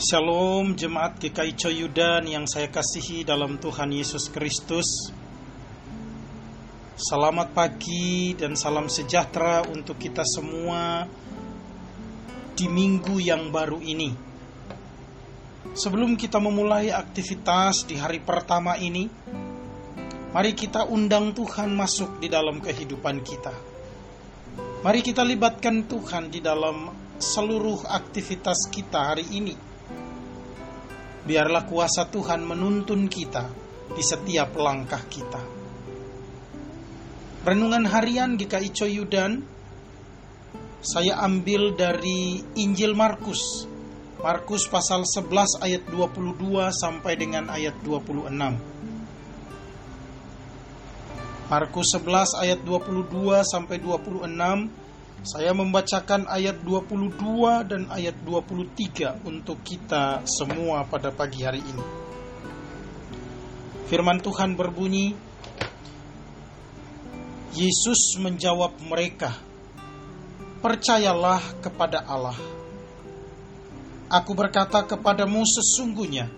Shalom jemaat GKI Coyudan yang saya kasihi dalam Tuhan Yesus Kristus. Selamat pagi dan salam sejahtera untuk kita semua di minggu yang baru ini. Sebelum kita memulai aktivitas di hari pertama ini Mari kita undang Tuhan masuk di dalam kehidupan kita. Mari kita libatkan Tuhan di dalam seluruh aktivitas kita hari ini Biarlah kuasa Tuhan menuntun kita di setiap langkah kita. Renungan harian GKI Coyudan saya ambil dari Injil Markus. Markus pasal 11 ayat 22 sampai dengan ayat 26. Markus 11 ayat 22 sampai 26 saya membacakan ayat 22 dan ayat 23 untuk kita semua pada pagi hari ini. Firman Tuhan berbunyi, Yesus menjawab mereka, "Percayalah kepada Allah. Aku berkata kepadamu sesungguhnya,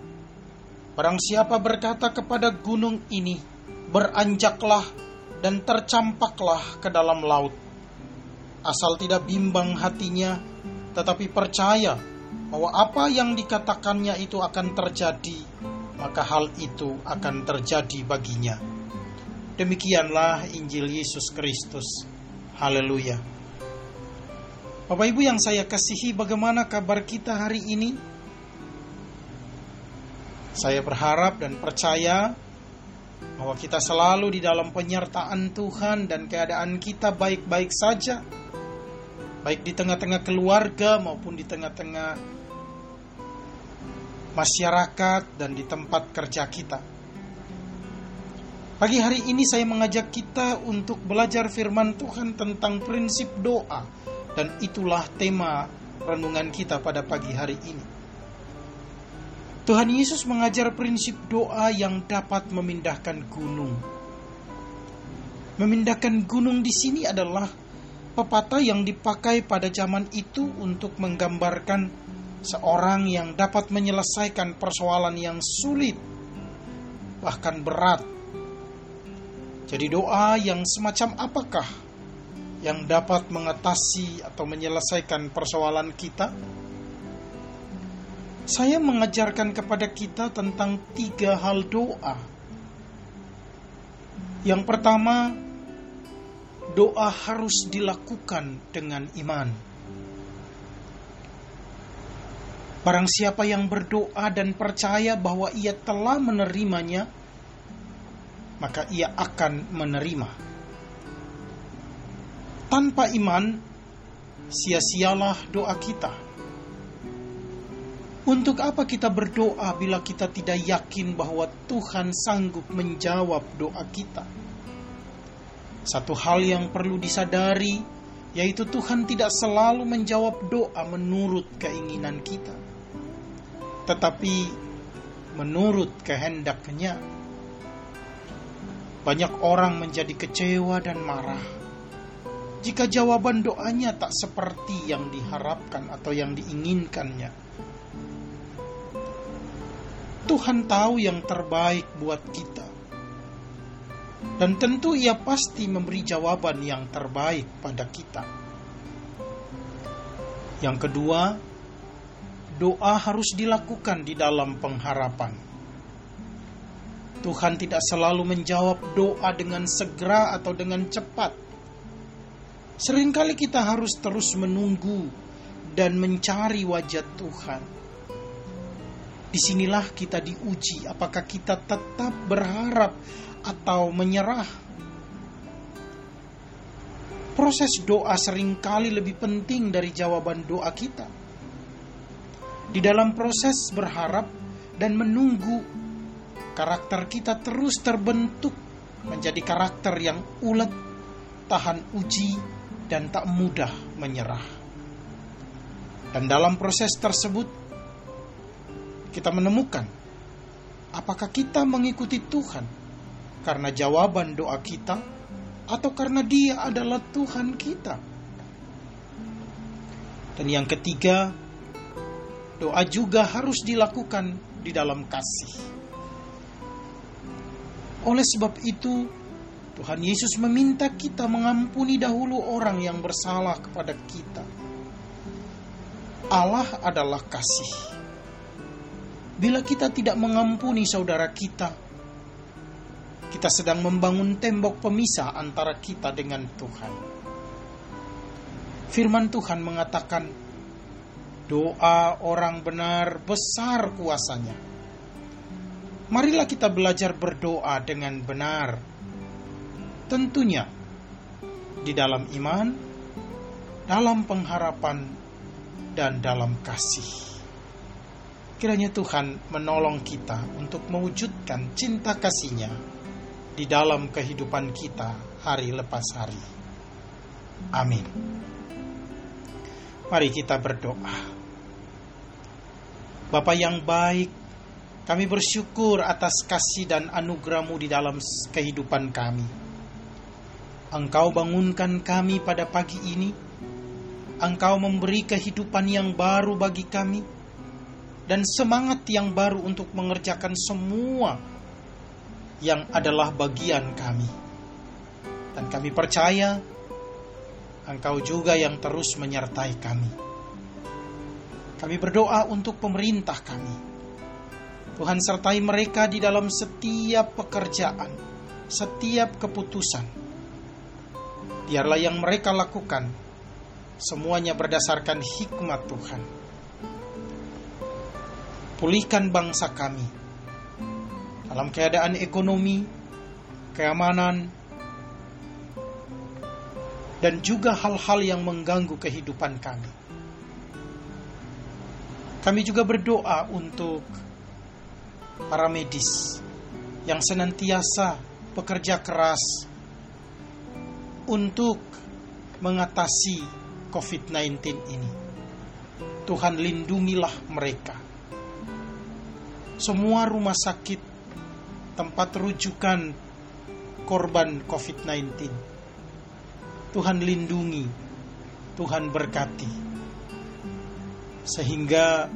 barang siapa berkata kepada gunung ini, beranjaklah dan tercampaklah ke dalam laut, asal tidak bimbang hatinya, tetapi percaya bahwa apa yang dikatakannya itu akan terjadi, maka hal itu akan terjadi baginya. Demikianlah Injil Yesus Kristus. Haleluya. Bapak Ibu yang saya kasihi, bagaimana kabar kita hari ini? Saya berharap dan percaya bahwa kita selalu di dalam penyertaan Tuhan dan keadaan kita baik-baik saja baik di tengah-tengah keluarga maupun di tengah-tengah masyarakat dan di tempat kerja kita. Pagi hari ini saya mengajak kita untuk belajar firman Tuhan tentang prinsip doa dan itulah tema renungan kita pada pagi hari ini. Tuhan Yesus mengajar prinsip doa yang dapat memindahkan gunung. Memindahkan gunung di sini adalah pepatah yang dipakai pada zaman itu untuk menggambarkan seorang yang dapat menyelesaikan persoalan yang sulit, bahkan berat. Jadi, doa yang semacam apakah yang dapat mengatasi atau menyelesaikan persoalan kita? Saya mengajarkan kepada kita tentang tiga hal doa. Yang pertama, doa harus dilakukan dengan iman. Barang siapa yang berdoa dan percaya bahwa ia telah menerimanya, maka ia akan menerima. Tanpa iman, sia-sialah doa kita. Untuk apa kita berdoa bila kita tidak yakin bahwa Tuhan sanggup menjawab doa kita? Satu hal yang perlu disadari yaitu Tuhan tidak selalu menjawab doa menurut keinginan kita, tetapi menurut kehendaknya. Banyak orang menjadi kecewa dan marah jika jawaban doanya tak seperti yang diharapkan atau yang diinginkannya. Tuhan tahu yang terbaik buat kita dan tentu ia pasti memberi jawaban yang terbaik pada kita. Yang kedua, doa harus dilakukan di dalam pengharapan. Tuhan tidak selalu menjawab doa dengan segera atau dengan cepat. Seringkali kita harus terus menunggu dan mencari wajah Tuhan. Di sinilah kita diuji apakah kita tetap berharap atau menyerah. Proses doa sering kali lebih penting dari jawaban doa kita. Di dalam proses berharap dan menunggu, karakter kita terus terbentuk menjadi karakter yang ulet, tahan uji, dan tak mudah menyerah. Dan dalam proses tersebut, kita menemukan apakah kita mengikuti Tuhan karena jawaban doa kita atau karena Dia adalah Tuhan kita. Dan yang ketiga, doa juga harus dilakukan di dalam kasih. Oleh sebab itu, Tuhan Yesus meminta kita mengampuni dahulu orang yang bersalah kepada kita. Allah adalah kasih. Bila kita tidak mengampuni saudara kita, kita sedang membangun tembok pemisah antara kita dengan Tuhan. Firman Tuhan mengatakan, Doa orang benar besar kuasanya. Marilah kita belajar berdoa dengan benar. Tentunya di dalam iman, dalam pengharapan, dan dalam kasih. Kiranya Tuhan menolong kita untuk mewujudkan cinta kasihnya di dalam kehidupan kita hari lepas hari. Amin. Mari kita berdoa. Bapa yang baik, kami bersyukur atas kasih dan anugerahmu di dalam kehidupan kami. Engkau bangunkan kami pada pagi ini. Engkau memberi kehidupan yang baru bagi kami dan semangat yang baru untuk mengerjakan semua yang adalah bagian kami. Dan kami percaya Engkau juga yang terus menyertai kami. Kami berdoa untuk pemerintah kami. Tuhan sertai mereka di dalam setiap pekerjaan, setiap keputusan. Biarlah yang mereka lakukan semuanya berdasarkan hikmat Tuhan. Pulihkan bangsa kami dalam keadaan ekonomi, keamanan, dan juga hal-hal yang mengganggu kehidupan kami. Kami juga berdoa untuk para medis yang senantiasa bekerja keras untuk mengatasi COVID-19 ini. Tuhan lindungilah mereka. Semua rumah sakit, tempat rujukan korban COVID-19. Tuhan lindungi, Tuhan berkati sehingga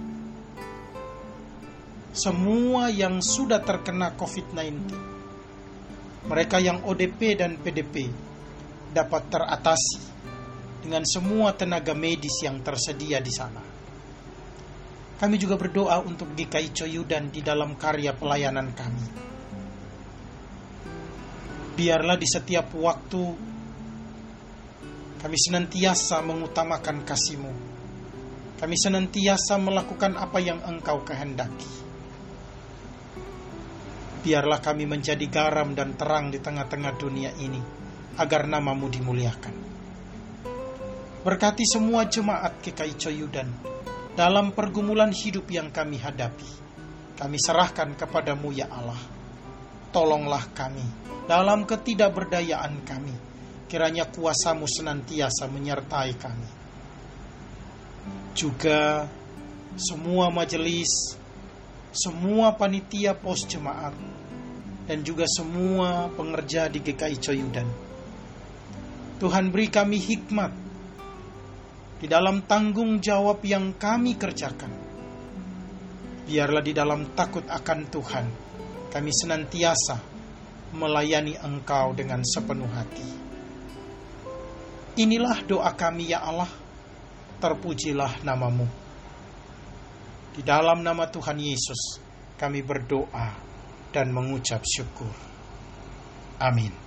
semua yang sudah terkena COVID-19, mereka yang ODP dan PDP dapat teratasi dengan semua tenaga medis yang tersedia di sana. Kami juga berdoa untuk GKI Coyudan di dalam karya pelayanan kami. Biarlah di setiap waktu kami senantiasa mengutamakan kasih-Mu kami senantiasa melakukan apa yang Engkau kehendaki. Biarlah kami menjadi garam dan terang di tengah-tengah dunia ini, agar namamu dimuliakan. Berkati semua jemaat KKI Coyudan dalam pergumulan hidup yang kami hadapi. Kami serahkan kepadamu ya Allah. Tolonglah kami dalam ketidakberdayaan kami. Kiranya kuasamu senantiasa menyertai kami juga semua majelis, semua panitia pos jemaat, dan juga semua pengerja di GKI Coyudan. Tuhan beri kami hikmat di dalam tanggung jawab yang kami kerjakan. Biarlah di dalam takut akan Tuhan, kami senantiasa melayani Engkau dengan sepenuh hati. Inilah doa kami ya Allah terpujilah namamu. Di dalam nama Tuhan Yesus, kami berdoa dan mengucap syukur. Amin.